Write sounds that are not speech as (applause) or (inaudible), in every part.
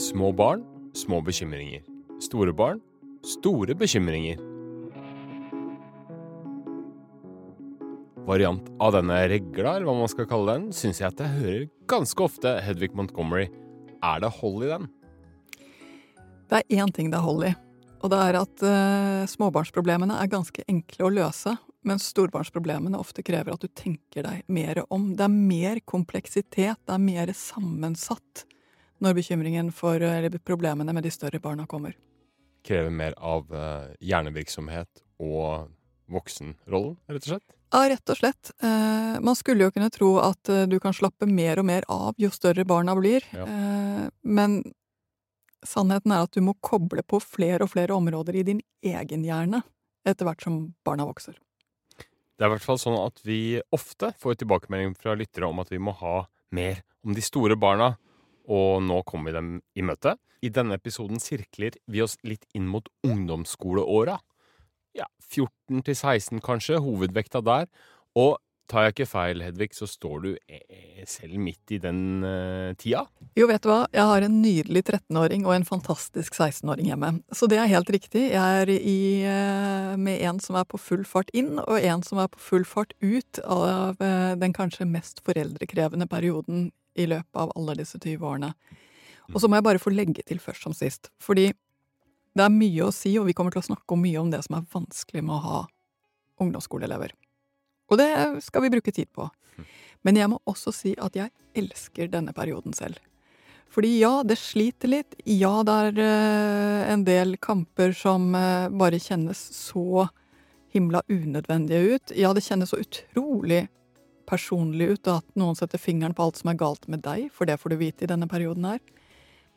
Små barn, små bekymringer. Store barn, store bekymringer. Variant av denne regla, eller hva man skal kalle den, syns jeg at jeg hører ganske ofte Hedvig Montgomery. Er det hold i den? Det er én ting det er hold i, og det er at uh, småbarnsproblemene er ganske enkle å løse, mens storbarnsproblemene ofte krever at du tenker deg mer om. Det er mer kompleksitet, det er mer sammensatt når bekymringen for, eller problemene med de større barna kommer. Krever mer av uh, hjernevirksomhet og voksenrollen, rett og slett? Ja, rett og slett. Eh, man skulle jo kunne tro at eh, du kan slappe mer og mer av jo større barna blir, ja. eh, men sannheten er at du må koble på flere og flere områder i din egen hjerne etter hvert som barna vokser. Det er i hvert fall sånn at vi ofte får tilbakemelding fra lyttere om at vi må ha mer om de store barna, og nå kommer vi dem i møte. I denne episoden sirkler vi oss litt inn mot ungdomsskoleåra ja, 14 til 16 kanskje, hovedvekta der. Og tar jeg ikke feil, Hedvig, så står du eh, selv midt i den uh, tida? Jo, vet du hva, jeg har en nydelig 13-åring og en fantastisk 16-åring hjemme. Så det er helt riktig. Jeg er i, uh, med en som er på full fart inn, og en som er på full fart ut av uh, den kanskje mest foreldrekrevende perioden i løpet av alle disse 20 årene. Og så må jeg bare få legge til først som sist, fordi det er mye å si, og vi kommer til å snakke om mye om det som er vanskelig med å ha ungdomsskoleelever. Og det skal vi bruke tid på. Men jeg må også si at jeg elsker denne perioden selv. Fordi ja, det sliter litt. Ja, det er uh, en del kamper som uh, bare kjennes så himla unødvendige ut. Ja, det kjennes så utrolig personlig ut at noen setter fingeren på alt som er galt med deg, for det får du vite i denne perioden her.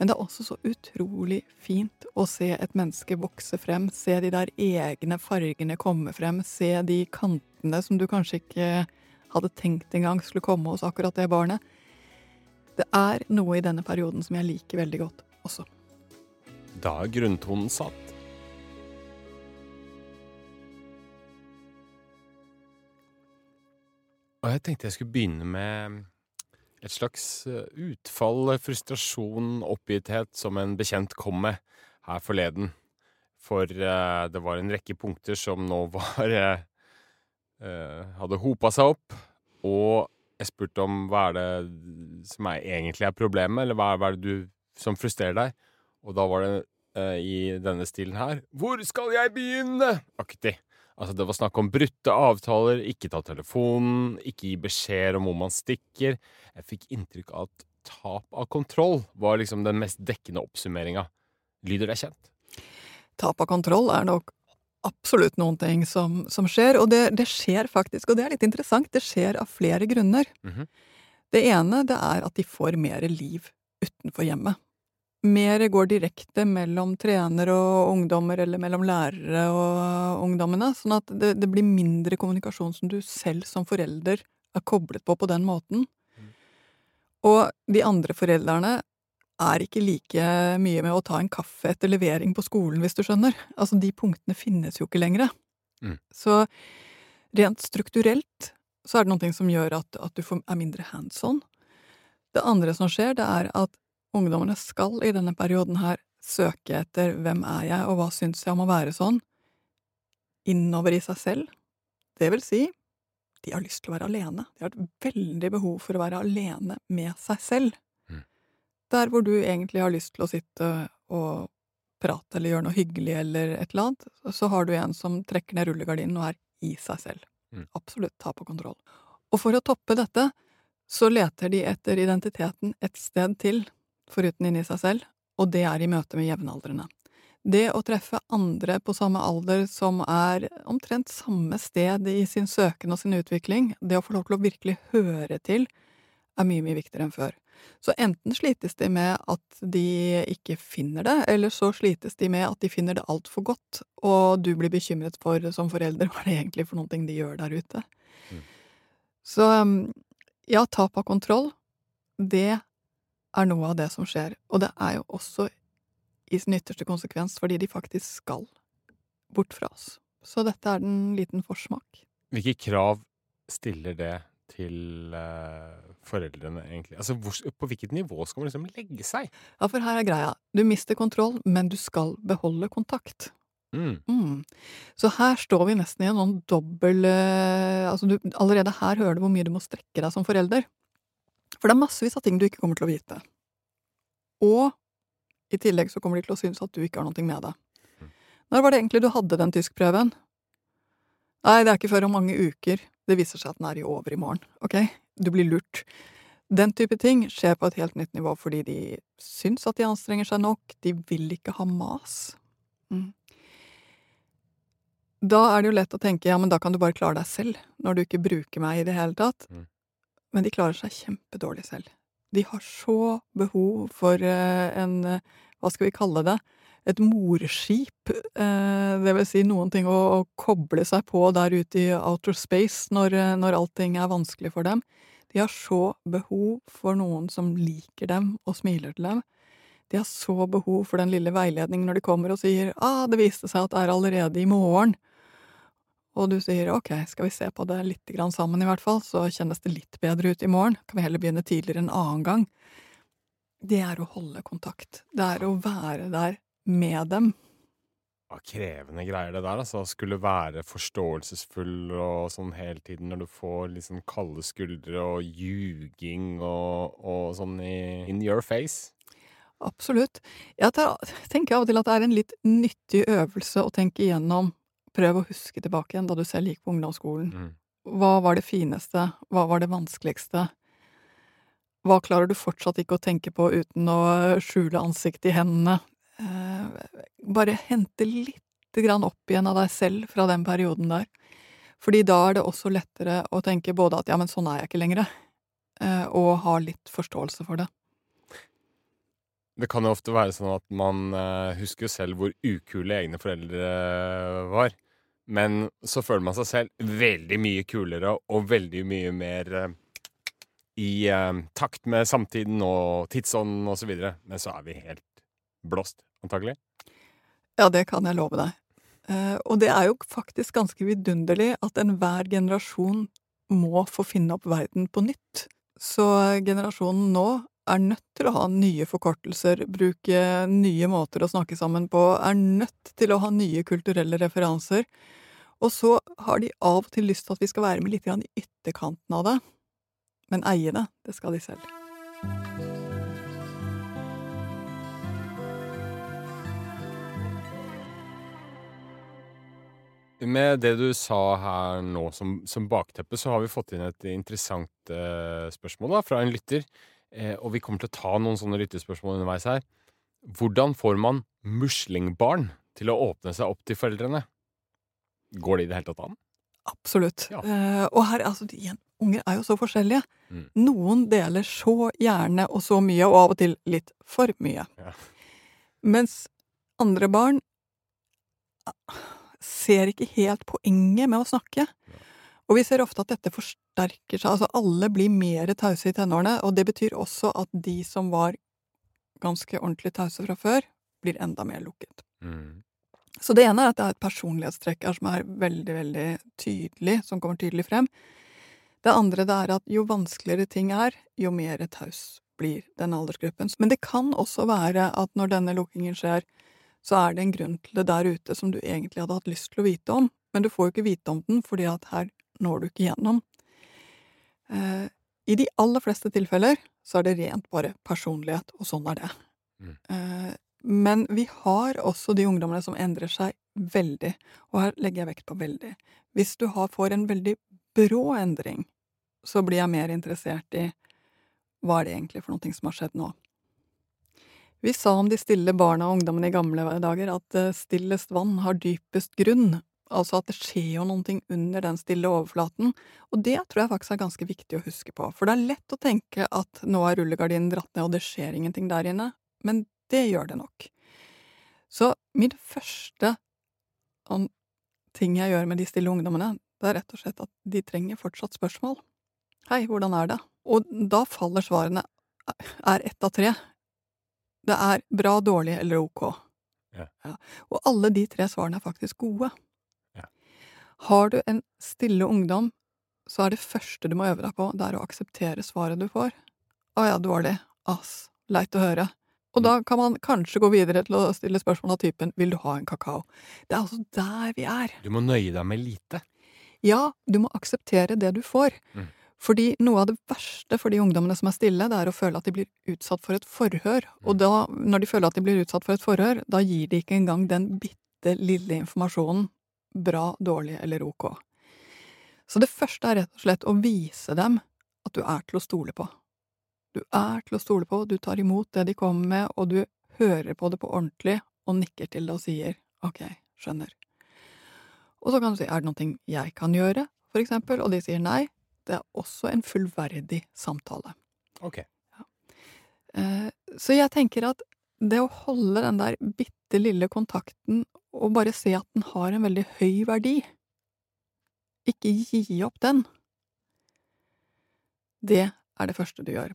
Men det er også så utrolig fint å se et menneske vokse frem, se de der egne fargene komme frem, se de kantene som du kanskje ikke hadde tenkt engang skulle komme hos akkurat det barnet. Det er noe i denne perioden som jeg liker veldig godt også. Da er grunntonen satt. Og jeg tenkte jeg skulle begynne med et slags eh, utfall, frustrasjon, oppgitthet som en bekjent kom med her forleden. For uh, det var en rekke punkter som nå (laughs) var uh, hadde hopa seg opp. Og jeg spurte om hva er det som er, egentlig er problemet, eller hva er, hva er det du som frustrerer deg? Og da var det uh, i denne stilen her Hvor skal jeg begynne? Aktig. Altså, det var snakk om brutte avtaler, ikke ta telefonen, ikke gi beskjed om hvor man stikker. Jeg fikk inntrykk av at tap av kontroll var liksom den mest dekkende oppsummeringa. Lyder det kjent? Tap av kontroll er nok absolutt noen ting som, som skjer, og det, det, skjer faktisk, og det er litt interessant, det skjer av flere grunner. Mm -hmm. Det ene det er at de får mer liv utenfor hjemmet mer går direkte mellom trener og ungdommer, eller mellom lærere og ungdommene, sånn at det, det, blir mindre kommunikasjon som du selv som forelder er koblet på på den måten. Mm. Og de andre foreldrene er ikke like mye med å ta en kaffe etter levering på skolen, hvis du skjønner. Altså, de punktene finnes jo ikke lenger. Mm. Så rent strukturelt så er det noe som gjør at, at du er mindre hands on. Det andre som skjer, det er at Ungdommene skal i denne perioden her søke etter hvem er jeg, og hva syns jeg om å være sånn, innover i seg selv. Det vil si, de har lyst til å være alene. De har et veldig behov for å være alene med seg selv. Mm. Der hvor du egentlig har lyst til å sitte og prate eller gjøre noe hyggelig eller et eller annet, så har du en som trekker ned rullegardinen og er i seg selv. Mm. Absolutt ta på kontroll. Og for å toppe dette, så leter de etter identiteten et sted til foruten inni seg selv, og det er i møte med jevnaldrende. Det å treffe andre på samme alder som er omtrent samme sted i sin søken og sin utvikling, det å få lov til å virkelig høre til, er mye, mye viktigere enn før. Så enten slites de med at de ikke finner det, eller så slites de med at de finner det altfor godt, og du blir bekymret for som forelder (laughs) hva det egentlig for noen ting de gjør der ute. Mm. Så ja, tap av kontroll, det er noe av det som skjer. Og det er jo også i sin ytterste konsekvens fordi de faktisk skal bort fra oss. Så dette er en liten forsmak. Hvilke krav stiller det til uh, foreldrene egentlig? Altså, hvor, På hvilket nivå skal man liksom legge seg? Ja, for her er greia. Du mister kontroll, men du skal beholde kontakt. Mm. Mm. Så her står vi nesten i en sånn dobbel uh, Altså, du, allerede her hører du hvor mye du må strekke deg som forelder. For det er massevis av ting du ikke kommer til å vite. Og i tillegg så kommer de til å synes at du ikke har noe med det. Når var det egentlig du hadde den tyskprøven? Nei, det er ikke før om mange uker. Det viser seg at den er i over i morgen. Ok? Du blir lurt. Den type ting skjer på et helt nytt nivå fordi de syns at de anstrenger seg nok. De vil ikke ha mas. Mm. Da er det jo lett å tenke ja, men da kan du bare klare deg selv, når du ikke bruker meg i det hele tatt. Mm. Men de klarer seg kjempedårlig selv. De har så behov for eh, en, eh, hva skal vi kalle det, et morskip, eh, det vil si noen ting å, koble seg på der ute i outer space når, når allting er vanskelig for dem. De har så behov for noen som liker dem og smiler til dem. De har så behov for den lille veiledningen når de kommer og sier ah, det viste seg at det er allerede i morgen. Og du sier ok, skal vi se på det litt grann sammen i hvert fall, så kjennes det litt bedre ut i morgen, kan vi heller begynne tidligere en annen gang. Det er å holde kontakt. Det er å være der med dem. Ja, krevende greier det der, altså. Skulle være forståelsesfull og sånn hele tiden når du får sånn kalde skuldre og ljuging og, og sånn i in your face. Absolutt. Jeg tar, tenker av og til at det er en litt nyttig øvelse å tenke igjennom Prøv å huske tilbake igjen da du selv gikk på ungdomsskolen. Mm. Hva var det fineste? Hva var det vanskeligste? Hva klarer du fortsatt ikke å tenke på uten å skjule ansiktet i hendene? Eh, bare hente lite grann opp igjen av deg selv fra den perioden der. Fordi da er det også lettere å tenke både at ja, men sånn er jeg ikke lenger, eh, og ha litt forståelse for det. Det kan jo ofte være sånn at man eh, husker selv hvor ukule egne foreldre var. Men så føler man seg selv veldig mye kulere og veldig mye mer eh, i eh, takt med samtiden og tidsånden videre. Men så er vi helt blåst, antagelig. Ja, det kan jeg love deg. Eh, og det er jo faktisk ganske vidunderlig at enhver generasjon må få finne opp verden på nytt. Så generasjonen nå er nødt til å ha nye forkortelser, bruke nye måter å snakke sammen på, er nødt til å ha nye kulturelle referanser. Og så har de av og til lyst til at vi skal være med litt i ytterkanten av det. Men eie det, det skal de selv. Med det du sa her nå som, som bakteppe, så har vi fått inn et interessant uh, spørsmål da, fra en lytter. Eh, og vi kommer til å ta noen sånne lyttespørsmål underveis her. Hvordan får man muslingbarn til å åpne seg opp til foreldrene? Går det i det hele tatt an? Absolutt. Ja. Eh, og her, altså, de, unger er jo så forskjellige. Mm. Noen deler så gjerne og så mye, og av og til litt for mye. Ja. Mens andre barn ah, ser ikke helt poenget med å snakke. Og vi ser ofte at dette forsterker seg. Altså alle blir mer tause i tenårene, og det betyr også at de som var ganske ordentlig tause fra før, blir enda mer lukket. Mm. Så det ene er at det er et personlighetstrekk her som er veldig, veldig tydelig, som kommer tydelig frem. Det andre det er at jo vanskeligere ting er, jo mer taus blir denne aldersgruppen. Men det kan også være at når denne lukkingen skjer, så er det en grunn til det der ute som du egentlig hadde hatt lyst til å vite om, men du får jo ikke vite om den fordi at her når du ikke gjennom. Eh, I de aller fleste tilfeller så er det rent bare personlighet, og sånn er det. Mm. Eh, men vi har også de ungdommene som endrer seg veldig, og her legger jeg vekt på veldig. Hvis du har, får en veldig brå endring, så blir jeg mer interessert i hva er det egentlig for noe som har skjedd nå. Vi sa om de stille barna og ungdommene i gamle dager at eh, stillest vann har dypest grunn, altså at det skjer jo noen ting under den stille overflaten, og det tror jeg faktisk er ganske viktig å huske på, for det er lett å tenke at nå er rullegardinen dratt ned og det skjer ingenting der inne, men det gjør det nok. Så min første sånn, ting jeg gjør med de stille ungdommene, det er rett og slett at de trenger fortsatt spørsmål. Hei, hvordan er det? Og da faller svarene er ett av tre. Det er bra, dårlig eller ok. Ja. Og alle de tre svarene er faktisk gode. Har du en stille ungdom så er det første du må øve deg på, det er å akseptere svaret du får. Å ja, dårlig. Ass. Leit å høre. Og da kan man kanskje gå videre til å stille spørsmål av typen vil du ha en kakao? Det er altså der vi er. Du må nøye deg med lite. Ja, du må akseptere det du får. Mm. Fordi noe av det verste for de ungdommene som er stille, det er å føle at de blir utsatt for et forhør. Og da, når de føler at de blir utsatt for et forhør, da gir de ikke engang den bitte lille informasjonen bra, dårlig eller ok. Så det første er rett og slett å vise dem at du er til å stole på. Du er til å stole på, du tar imot det de kommer med, og du hører på det på ordentlig og nikker til det og sier ok, skjønner. Og så kan du si er det noe jeg kan gjøre, for eksempel, og de sier nei. Det er også en fullverdig samtale. Ok. Ja. så jeg tenker at det å holde den der bitte lille kontakten og bare se at den har en veldig høy verdi, ikke gi opp den, det er det første du gjør.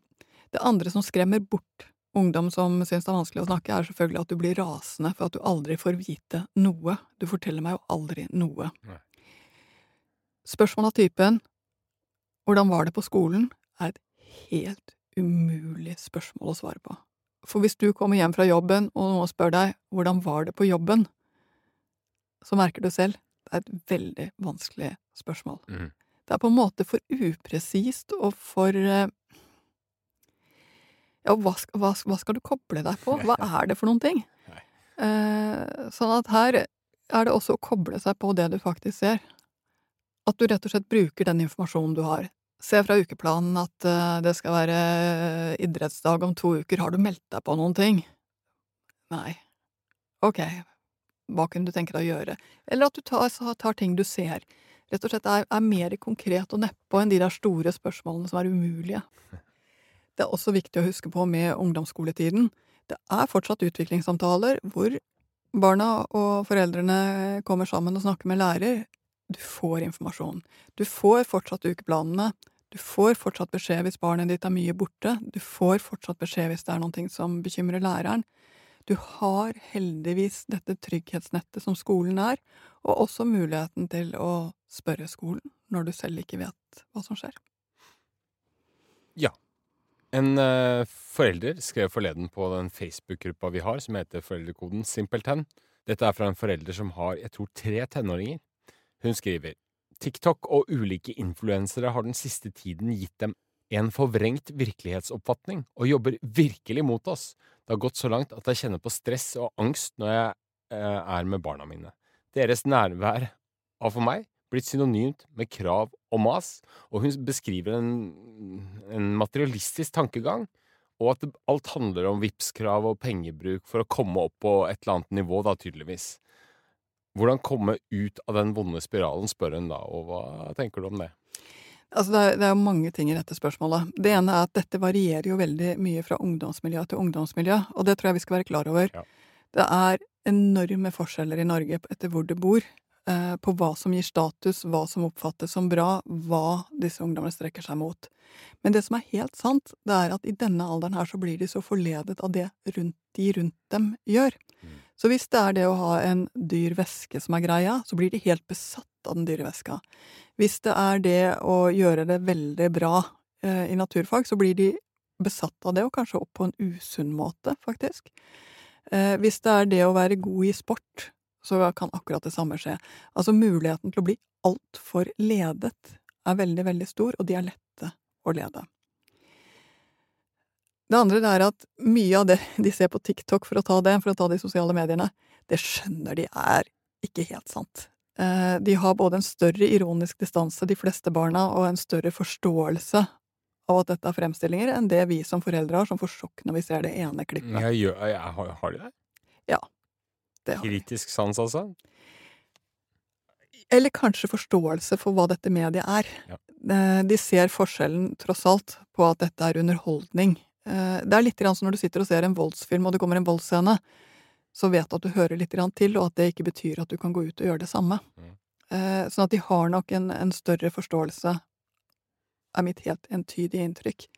Det andre som skremmer bort ungdom som syns det er vanskelig å snakke, er selvfølgelig at du blir rasende for at du aldri får vite noe. Du forteller meg jo aldri noe. Nei. Spørsmål av typen hvordan var det på skolen? er et helt umulig spørsmål å svare på. For hvis du kommer hjem fra jobben, og noen spør deg hvordan var det på jobben, så merker du selv det er et veldig vanskelig spørsmål. Mm. Det er på en måte for upresist og for eh, Ja, hva hva, hva skal du koble deg på? Hva (laughs) er det for noen ting? Eh, sånn at her er det også å koble seg på det du faktisk ser. At du rett og slett bruker den informasjonen du har. Se fra ukeplanen at eh, det skal være eh, idrettsdag om to uker. Har du meldt deg på noen ting? Nei. Ok, hva kunne du tenke deg å gjøre? Eller at du tar, tar ting du ser. Rett og slett er, er mer konkret og nedpå enn de der store spørsmålene som er umulige. (laughs) Det er også viktig å huske på med ungdomsskoletiden. Det er fortsatt utviklingssamtaler hvor barna og foreldrene kommer sammen og snakker med lærer. Du får informasjon. Du får fortsatt ukeplanene. Du får fortsatt beskjed hvis barnet ditt er mye borte. Du får fortsatt beskjed hvis det er noe som bekymrer læreren. Du har heldigvis dette trygghetsnettet som skolen er, og også muligheten til å spørre skolen når du selv ikke vet hva som skjer. Ja. En uh, forelder skrev forleden på den Facebook-gruppa vi har, som heter Foreldrekoden Simpelthen. Dette er fra en forelder som har, jeg tror, tre tenåringer. Hun skriver TikTok og ulike influensere har den siste tiden gitt dem en forvrengt virkelighetsoppfatning og jobber virkelig mot oss. Det har gått så langt at jeg kjenner på stress og angst når jeg eh, er med barna mine. Deres nærvær har for meg blitt synonymt med krav og mas, og hun beskriver en, en materialistisk tankegang, og at alt handler om VIPS-krav og pengebruk for å komme opp på et eller annet nivå, da, tydeligvis. Hvordan komme ut av den vonde spiralen, spør hun da, og hva tenker du om det? Altså det, er, det er jo mange ting i dette spørsmålet. Det ene er at dette varierer jo veldig mye fra ungdomsmiljø til ungdomsmiljø, og det tror jeg vi skal være klar over. Ja. Det er enorme forskjeller i Norge etter hvor du bor, eh, på hva som gir status, hva som oppfattes som bra, hva disse ungdommene strekker seg mot. Men det som er helt sant, det er at i denne alderen her så blir de så forledet av det rundt de rundt dem gjør. Mm. Så hvis det er det å ha en dyr væske som er greia, så blir de helt besatt av den dyre væska. Hvis det er det å gjøre det veldig bra eh, i naturfag, så blir de besatt av det, og kanskje opp på en usunn måte, faktisk. Eh, hvis det er det å være god i sport, så kan akkurat det samme skje. Altså muligheten til å bli altfor ledet er veldig, veldig stor, og de er lette å lede. Det andre er at mye av det de ser på TikTok, for å ta det, for å ta de sosiale mediene, det skjønner de er ikke helt sant. Eh, De har både en større ironisk distanse, de fleste barna, og en større forståelse av at dette er fremstillinger, enn det vi som foreldre har, som får sjokk når vi ser det ene klippet. Jeg gjør, jeg, har, har de det? Det har. Kritisk sans, altså? Eller kanskje forståelse for hva dette mediet er. Ja. Eh, De ser forskjellen, tross alt, på at dette er underholdning. Eh, Det er litt grann som når du sitter og ser en voldsfilm, og det kommer en voldsscene, så vet du at du hører litt til, og at det ikke betyr at du kan gå ut og gjøre det samme. Mm. Eh, Sånn at de har nok en, en større forståelse, er mitt helt entydige inntrykk.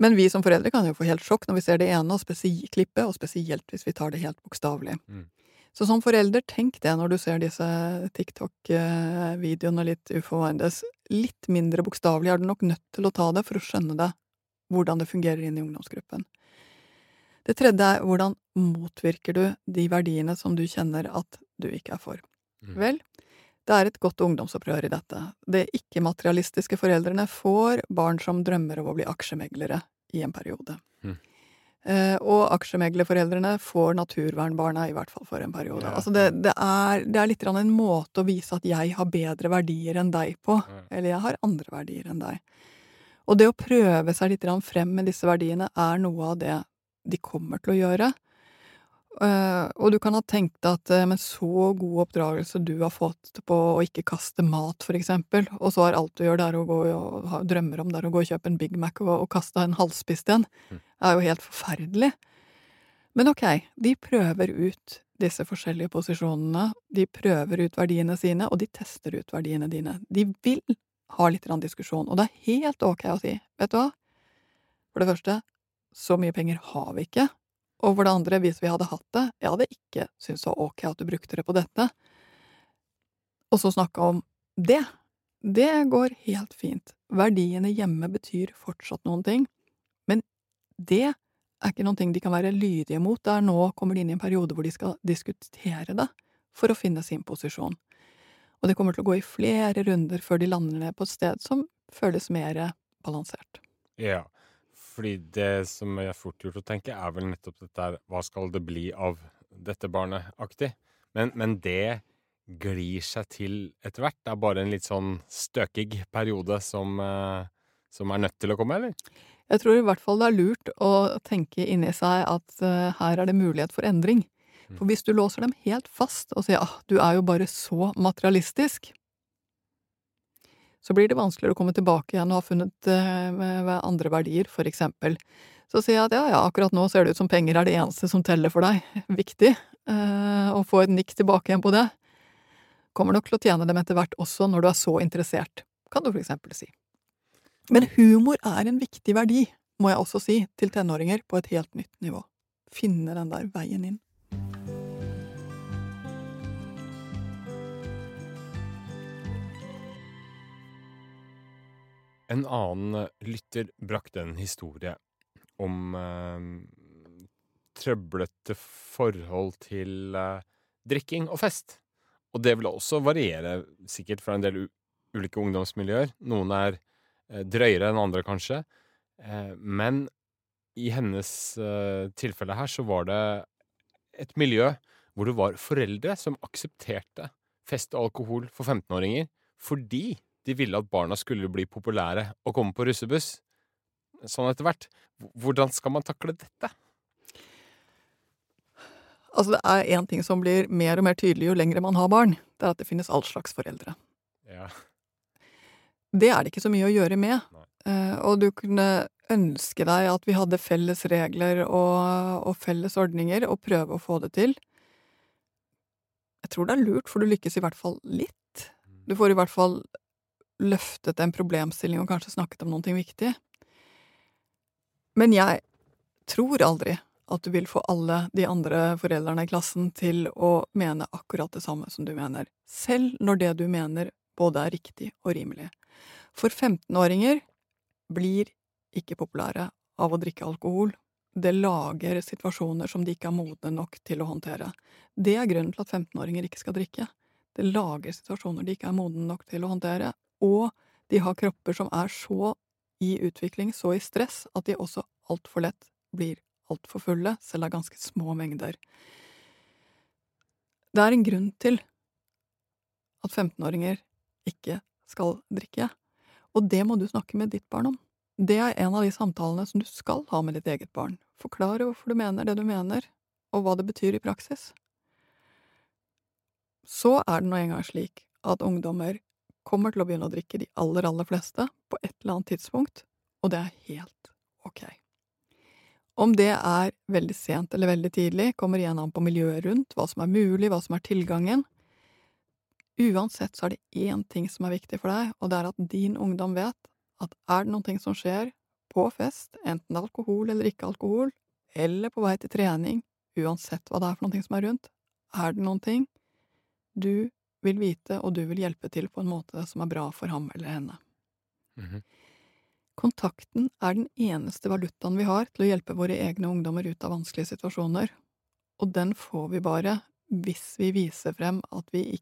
Men vi som foreldre kan jo få helt sjokk når vi ser det ene og klippet, og spesielt hvis vi tar det helt bokstavelig. Mm. Så som forelder, tenk det når du ser disse TikTok-videoene litt uforvarende. Litt mindre bokstavelig er du nok nødt til å ta det for å skjønne det, hvordan det fungerer inn i ungdomsgruppen. Det tredje er hvordan motvirker du de verdiene som du kjenner at du ikke er for. Mm. Vel, det er et godt ungdomsopprør i dette. De ikke-materialistiske foreldrene får barn som drømmer om å bli aksjemeglere i en periode. Mm. Eh, og aksjemeglerforeldrene får naturvernbarna, i hvert fall for en periode. Ja. Altså det, det, er, det, er, litt en måte å vise at jeg har bedre verdier enn deg på. Ja. Eller jeg har andre verdier enn deg. Og det å prøve seg litt frem med disse verdiene er noe av det de kommer til å gjøre. Uh, og du kan ha tenkt at uh, med så god oppdragelse du har fått på å ikke kaste mat, for eksempel, og så er alt du gjør der å gå og drømmer om der å gå og kjøpe en Big Mac og, og kaste en halvspist en, mm. er jo helt forferdelig. Men ok, de prøver ut disse forskjellige posisjonene, de prøver ut verdiene sine, og de tester ut verdiene dine. De vil ha litt diskusjon, og det er helt ok å si, vet du hva, for det første, så mye penger har vi ikke, og for det andre, hvis vi hadde hatt det, jeg hadde ikke syntes det var ok at du brukte det på dette. Og så snakke om det. Det går helt fint. Verdiene hjemme betyr fortsatt noen ting, men det er ikke noen ting de kan være lydige mot. Der nå kommer de inn i en periode hvor de skal diskutere det for å finne sin posisjon. Og det kommer til å gå i flere runder før de lander ned på et sted som føles mer balansert. Ja, fordi det som er fort gjort å tenke, er vel nettopp dette her Hva skal det bli av dette barnet-aktig? Men, men, det glir seg til etter hvert. Det er bare en litt sånn støkig periode som, eh, som er nødt til å komme, eller? Jeg tror i hvert fall det er lurt å tenke inni seg at uh, her er det mulighet for endring. Mm. For hvis du låser dem helt fast og sier ah, du er jo bare så materialistisk, så blir det vanskeligere å komme tilbake igjen og ha funnet eh, andre verdier, for eksempel. Så sier jeg at ja, ja, akkurat nå ser det ut som penger er det eneste som teller for deg. (laughs) Viktig. Eh, å få et nikk tilbake igjen på det. Kommer nok til å tjene dem etter hvert også, når du er så interessert, kan du for eksempel si. Men humor er en viktig verdi, må jeg også si, til tenåringer på et helt nytt nivå. Finne den der veien inn. En annen eh, lytter brakte en historie om eh, trøblete forhold til eh, drikking og fest. Og det vil også variere sikkert fra en del ulike ungdomsmiljøer. Noen er eh, drøyere enn andre, kanskje. Eh, men i hennes eh, tilfelle her så var det et miljø hvor det var foreldre som aksepterte fest og alkohol for 15-åringer fordi de ville at barna skulle bli populære og komme på russebuss. Sånn etter hvert. Hvordan skal man takle dette? Altså, det er én ting som blir mer og mer tydelig jo lengre man har barn. Det er at det finnes all slags foreldre. Ja. Det er det ikke så mye å gjøre med. Uh, og du kunne ønske deg at vi hadde felles regler og, og, felles ordninger, og prøve å få det til. Jeg tror det er lurt, for du lykkes i hvert fall litt. Mm. Du får i hvert fall løftet en problemstilling og kanskje snakket om noe viktig. Men jeg tror aldri at du vil få alle de andre foreldrene i klassen til å mene akkurat det samme som du mener, selv når det du mener både er riktig og rimelig. For 15-åringer blir ikke populære av å drikke alkohol. Det lager situasjoner som de ikke er modne nok til å håndtere. Det er grunnen til at 15-åringer ikke skal drikke. Det lager situasjoner de ikke er modne nok til å håndtere, og de har kropper som er så i utvikling, så i stress, at de også altfor lett blir altfor fulle, selv av ganske små mengder. Det er en grunn til at 15-åringer ikke skal drikke, og det må du snakke med ditt barn om. Det er en av de samtalene som du skal ha med ditt eget barn. Forklare hvorfor du mener det du mener, og hva det betyr i praksis. Så er det nå engang slik at ungdommer kommer til å begynne å drikke, de aller, aller fleste, på et eller annet tidspunkt, og det er helt ok. Om det er veldig sent eller veldig tidlig, kommer igjen an på miljøet rundt, hva som er mulig, hva som er tilgangen. Uansett så er det én ting som er viktig for deg, og det er at din ungdom vet at er det noe som skjer på fest, enten alkohol eller ikke alkohol, eller på vei til trening, uansett hva det er for noe som er rundt, er det ting du vil vite, og du vil hjelpe til på en måte som er bra for ham eller henne. Mm -hmm. Kontakten er den eneste valutaen vi har til å hjelpe våre egne ungdommer ut av vanskelige situasjoner, og den får vi bare hvis vi viser frem at vi,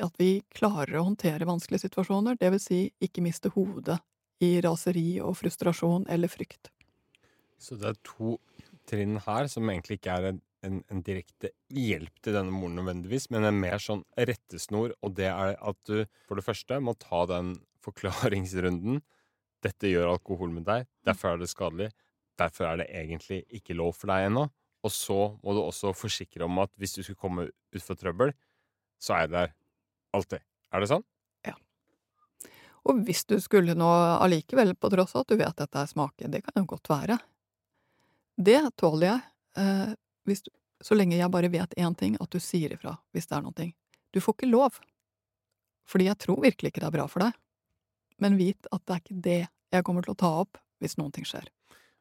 at vi klarer å håndtere vanskelige situasjoner, det vil si ikke miste hodet i raseri og frustrasjon eller frykt. Så det er to trinn her som egentlig ikke er en, en, direkte hjelp til denne moren nødvendigvis, men en mer sånn rettesnor, og det er at du for det første må ta den forklaringsrunden. Dette gjør alkohol med deg, derfor er det skadelig, derfor er det egentlig ikke lov for deg ennå. Og så må du også forsikre om at hvis du skulle komme ut for trøbbel, så er jeg der alltid. Er det sånn? Ja. Og hvis du skulle nå allikevel, på tross av at du vet at dette er smaken, det kan jo godt være, det tåler jeg, eh, du, så lenge jeg bare vet én ting, at du sier ifra hvis det er noe. Du får ikke lov, fordi jeg tror virkelig ikke det er bra for deg, men vit at det er ikke det jeg kommer til å ta opp hvis noen ting skjer.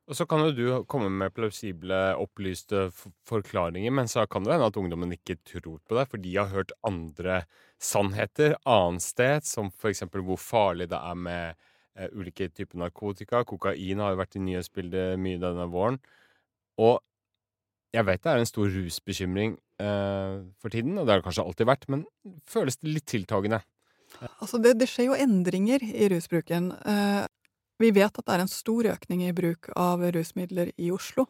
Og så kan jo du komme med plausible, opplyste forklaringer, men så kan det hende at ungdommen ikke tror på deg, for de har hørt andre sannheter annet sted, som for eksempel hvor farlig det er med eh, ulike typer narkotika. Kokain har jo vært i nyhetsbildet mye denne våren. Og jeg vet det er en stor rusbekymring uh, for tiden, og det har det kanskje alltid vært, men føles det litt tiltagende? Altså, det, det skjer jo endringer i rusbruken. Uh, vi vet at det er en stor økning i bruk av rusmidler i Oslo.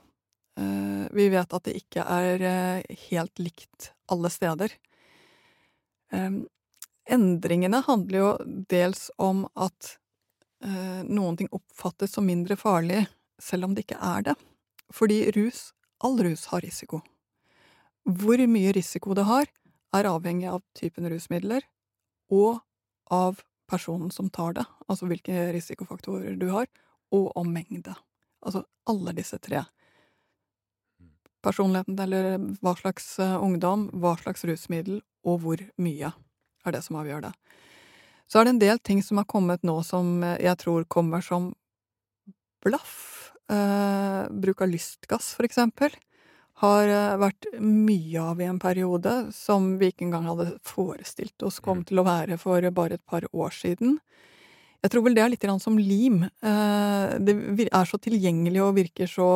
Uh, vi vet at det ikke er helt likt alle steder. Endringene handler jo dels om at noen ting oppfattes som mindre farlig, selv om det ikke er det. Fordi rus, all rus har risiko. Hvor mye risiko det har, er avhengig av typen rusmidler og av personen som tar det, altså hvilke risikofaktorer du har, og om mengde. Altså alle disse tre. Personligheten, eller hva slags eh, ungdom, hva slags rusmiddel, og hvor mye, er det som avgjør det. Så er det en del ting som har kommet nå som jeg tror kommer som blaff Eh, bruk av lystgass, for eksempel, har eh, vært mye av i en periode som vi ikke engang hadde forestilt oss kom mm. til å være for bare et par år siden. Jeg tror vel det er litt som lim. Eh, det er så tilgjengelig og virker så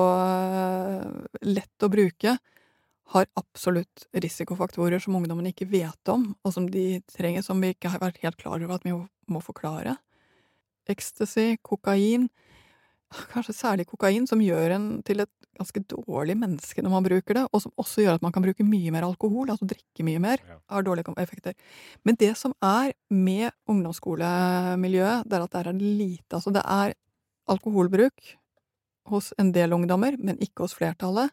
lett å bruke. Har absolutt risikofaktorer som ungdommen ikke vet om, og som de trenger, som vi ikke har vært helt klar over at vi må forklare. Ecstasy, kokain kanskje særlig kokain, som gjør en til et ganske dårlig menneske når man bruker det, og som også gjør at man kan bruke mye mer alkohol, altså drikke mye mer, har dårlige effekter. Men det som er med ungdomsskolemiljøet, det er at der er det lite. Altså det er alkoholbruk hos en del ungdommer, men ikke hos flertallet.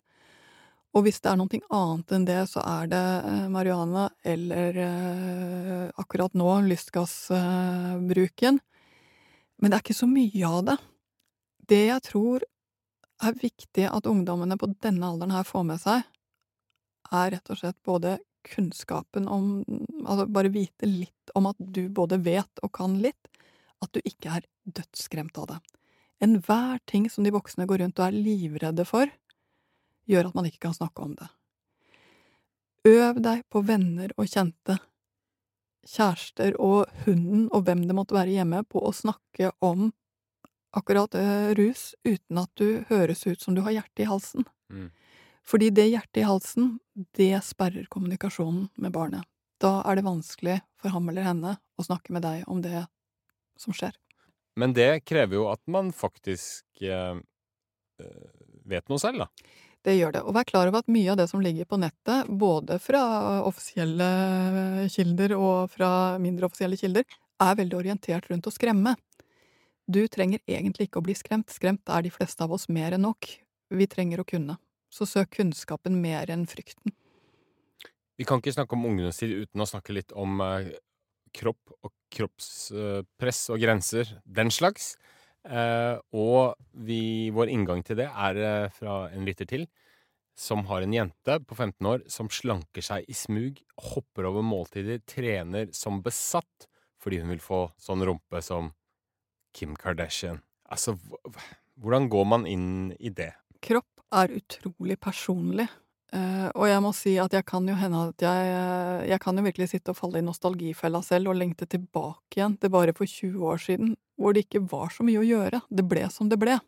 Og hvis det er noe annet enn det, så er det eh, marihuana eller eh, akkurat nå lystgassbruken. Men det er ikke så mye av det. Det jeg tror er viktig at ungdommene på denne alderen her får med seg, er rett og slett både kunnskapen om Altså bare vite litt om at du både vet og kan litt, at du ikke er dødsskremt av det. Enhver ting som de voksne går rundt og er livredde for, gjør at man ikke kan snakke om det. Øv deg på venner og kjente, kjærester og hunden og hvem det måtte være hjemme, på å snakke om akkurat eh, rus uten at du høres ut som du har hjertet i halsen. Mm. Fordi det hjertet i halsen, det sperrer kommunikasjonen med barnet. Da er det vanskelig for ham eller henne å snakke med deg om det som skjer. Men det krever jo at man faktisk eh, eh vet noe selv, da. Det gjør det. Og vær klar over at mye av det som ligger på nettet, både fra offisielle kilder og fra mindre offisielle kilder, er veldig orientert rundt å skremme. Du trenger egentlig ikke å bli skremt, skremt er de fleste av oss mer enn nok. Vi trenger å kunne. Så søk kunnskapen mer enn frykten. Vi kan ikke snakke om ungdomstid uten å snakke litt om eh, kropp og kroppspress eh, og grenser, den slags. Eh, og vi, vår inngang til det er fra en lytter til, som har en jente på 15 år som slanker seg i smug, hopper over måltider, trener som besatt fordi hun vil få sånn rumpe som Kim Kardashian. Altså, hvordan går man inn i det? Kropp er utrolig personlig. Uh, og jeg må si at jeg kan jo hende at jeg Jeg kan jo virkelig sitte og falle i nostalgifella selv og lengte tilbake igjen til bare for 20 år siden, hvor det ikke var så mye å gjøre. Det ble som det ble.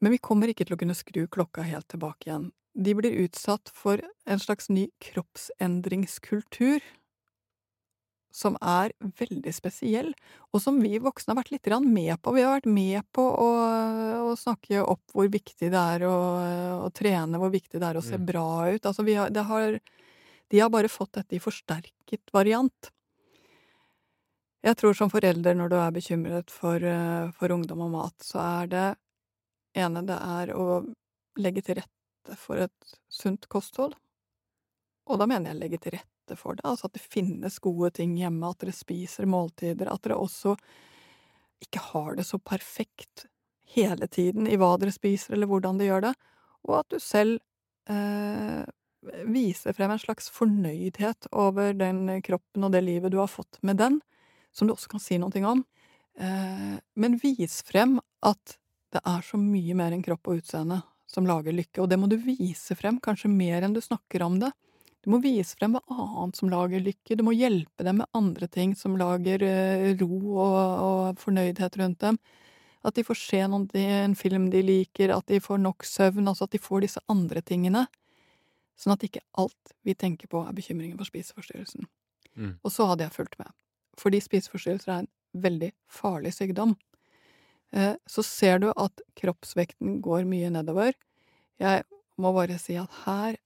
Men vi kommer ikke til å kunne skru klokka helt tilbake igjen. De blir utsatt for en slags ny kroppsendringskultur som er veldig spesiell, og som vi voksne har vært litt med på. Vi har vært med på å, å snakke opp hvor viktig det er å, å, trene, hvor viktig det er å se mm. bra ut. Altså, har, har, de har bare fått dette i forsterket variant. Jeg tror som forelder, når du er bekymret for, for ungdom og mat, så er det ene det er å legge til rette for et sunt kosthold. Og da mener jeg legge til rette rette for det, altså at det finnes gode ting hjemme, at dere spiser måltider, at dere også ikke har det så perfekt hele tiden i hva dere spiser eller hvordan dere gjør det, og at du selv eh, viser frem en slags fornøydhet over den kroppen og det livet du har fått med den, som du også kan si noe om, eh, men vis frem at det er så mye mer enn kropp og utseende som lager lykke, og det må du vise frem, kanskje mer enn du snakker om det. Du må vise frem hva annet som lager lykke, du må hjelpe dem med andre ting som lager uh, ro og, og, fornøydhet rundt dem. At de får se noen, en film de liker, at de får nok søvn, altså at de får disse andre tingene. Sånn at ikke alt vi tenker på, er bekymringen for spiseforstyrrelsen. Mm. Og så hadde jeg fulgt med. Fordi spiseforstyrrelser er en veldig farlig sykdom. Uh, så ser du at kroppsvekten går mye nedover. Jeg må bare si at her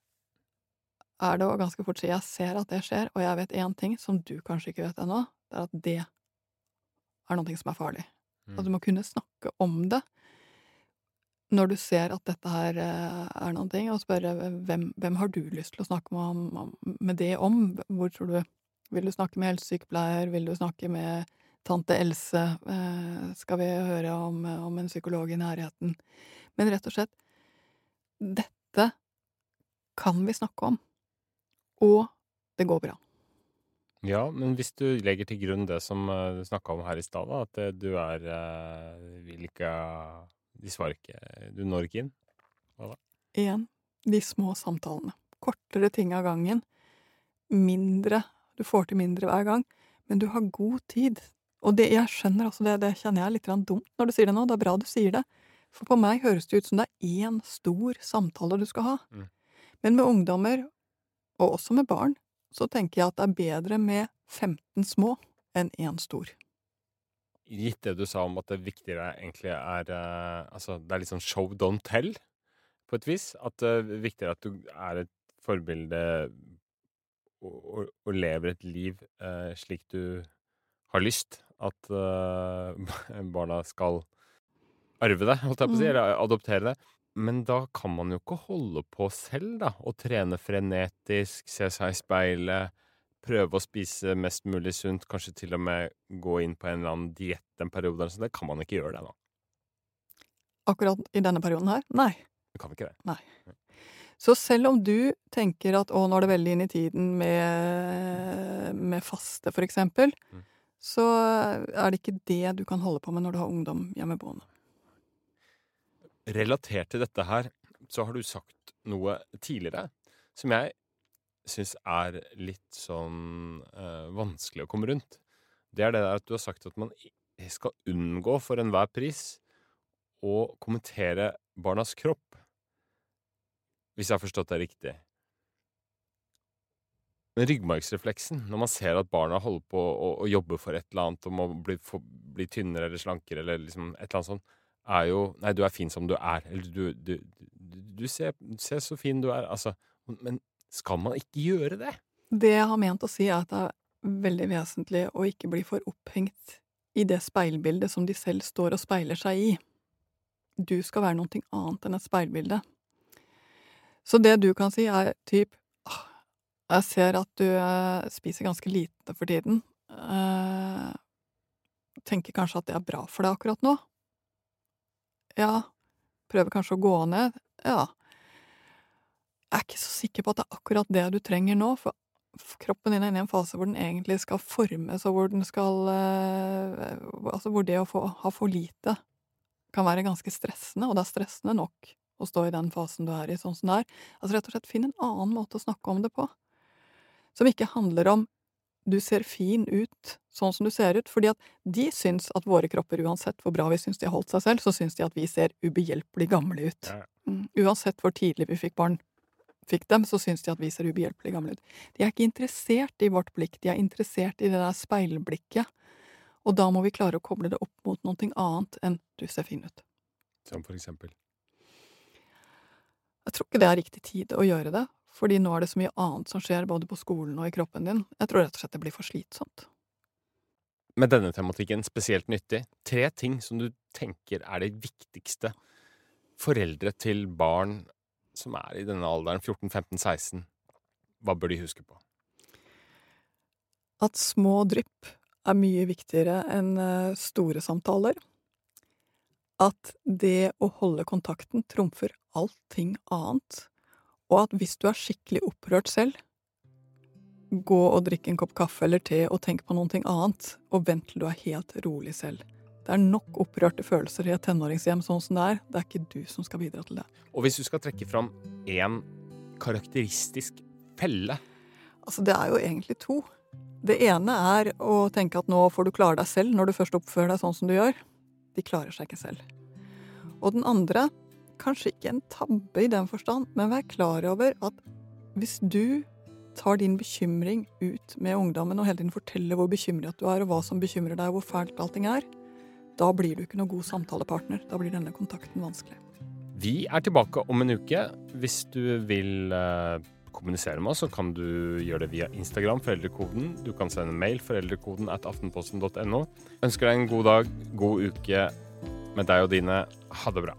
er det å ganske fort si jeg ser at det skjer, og jeg vet én ting som du kanskje ikke vet ennå, det er at det er noe som er farlig. Mm. At du må kunne snakke om det når du ser at dette her eh, er ting, og spørre hvem, hvem har du lyst til å snakke med, med, det om? Hvor tror du Vil du snakke med helsesykepleier? Vil du snakke med tante Else? Eh, skal vi høre om, om en psykolog i nærheten? Men rett og slett, dette kan vi snakke om. Og det går bra. Ja, men hvis du legger til grunn det som uh, du snakka om her i stad, at uh, du er uh, vil ikke De svarer ikke Du når ikke inn? Hva da? Igjen, de små samtalene. Kortere ting av gangen. Mindre. Du får til mindre hver gang, men du har god tid. Og det jeg skjønner, altså det, det kjenner jeg litt dumt når du sier det nå, det er bra du sier det. For på meg høres det ut som det er én stor samtale du skal ha. Mm. Men med ungdommer og også med barn, så tenker jeg at det er bedre med 15 små enn én stor. Gitt det du sa om at det viktigere egentlig er uh, Altså, det er litt sånn show don't tell, på et vis. At det er viktigere at du er et forbilde og, og, og lever et liv eh, slik du har lyst. At eh, (laughs) barna skal arve det, holdt jeg på å si, mm. eller adoptere det. Men da kan man jo ikke holde på selv, da, og trene frenetisk, se seg i speilet, prøve å spise mest mulig sunt, kanskje til og med gå inn på en eller annen diett en periode. Så det kan man ikke gjøre, det, da. Akkurat i denne perioden her? Nei. Du kan ikke det. Nei. Så selv om du tenker at å, nå er det veldig inn i tiden med, med faste, for eksempel, mm. så er det ikke det du kan holde på med når du har ungdom hjemmeboende. Relatert til dette her, så har du sagt noe tidligere som jeg syns er litt sånn øh, vanskelig å komme rundt. Det er det der at du har sagt at man skal unngå for enhver pris å kommentere barnas kropp. Hvis jeg har forstått det riktig. Men ryggmargsrefleksen, når man ser at barna holder på å, å jobbe for et eller annet og må bli, for, bli tynnere eller slankere eller liksom et eller annet sånt, er jo Nei, du er fin som du er. Eller du, du, du ser, ser, så fin du er. Altså, men skal man ikke gjøre det? Det jeg har ment å si, er at det er veldig vesentlig å ikke bli for opphengt i det speilbildet som de selv står og speiler seg i. Du skal være noe annet enn et speilbilde. Så det du kan si, er typ Jeg ser at du uh, spiser ganske lite for tiden. Uh, tenker kanskje at det er bra for deg akkurat nå. Ja. Prøver kanskje å gå ned. Ja. Jeg er ikke så sikker på at det er akkurat det du trenger nå, for kroppen din er inne i en fase hvor den egentlig skal formes, og hvor den skal eh, Altså hvor det å få, ha for lite kan være ganske stressende, og det er stressende nok å stå i den fasen du er i, sånn som det er. Altså rett og slett finn en annen måte å snakke om det på. Som ikke handler om du ser fin ut sånn som du ser ut, fordi at de syns at våre kropper, uansett hvor bra vi syns de har holdt seg selv, så syns de at vi ser ubehjelpelig gamle ut. Mm. Uansett hvor tidlig vi fikk barn, fikk dem, så syns de at vi ser ubehjelpelig gamle ut. De er ikke interessert i vårt blikk, de er interessert i det der speilblikket. Og da må vi klare å koble det opp mot noe annet enn du ser fin ut. Som for eksempel? Jeg tror ikke det er riktig tid å gjøre det, fordi nå er det så mye annet som skjer både på skolen og i kroppen din. Jeg tror rett og slett det blir for slitsomt. Med denne tematikken spesielt nyttig, tre ting som du tenker er det viktigste foreldre til barn som er i denne alderen, 14, 15, 16, hva bør de huske på? At små drypp er mye viktigere enn eh, store samtaler. At det å holde kontakten trumfer allting annet. Og at hvis du er skikkelig opprørt selv, gå og drikk en kopp kaffe eller te og tenk på noe annet, og vent til du er helt rolig selv. Det er nok opprørte følelser i et tenåringshjem sånn som det er. Det er ikke du som skal bidra til det. Og hvis du skal trekke fram én karakteristisk felle Altså, det er jo egentlig to. Det ene er å tenke at nå får du klare deg selv når du først oppfører deg sånn som du gjør. De klarer seg ikke selv. Og den andre, kanskje ikke en tabbe i den forstand, men vær klar over at hvis du tar din bekymring ut med ungdommen og hele tiden forteller hvor bekymret du er, og hva som bekymrer deg, og hvor fælt allting er, da blir du ikke noen god samtalepartner. Da blir denne kontakten vanskelig. Vi er tilbake om en uke. Hvis du vil uh, kommunisere med oss, så kan du gjøre det via Instagram, foreldrekoden. Du kan sende mail, foreldrekoden at aftenposten.no. Ønsker deg en god dag, god uke med deg og dine. Ha det bra.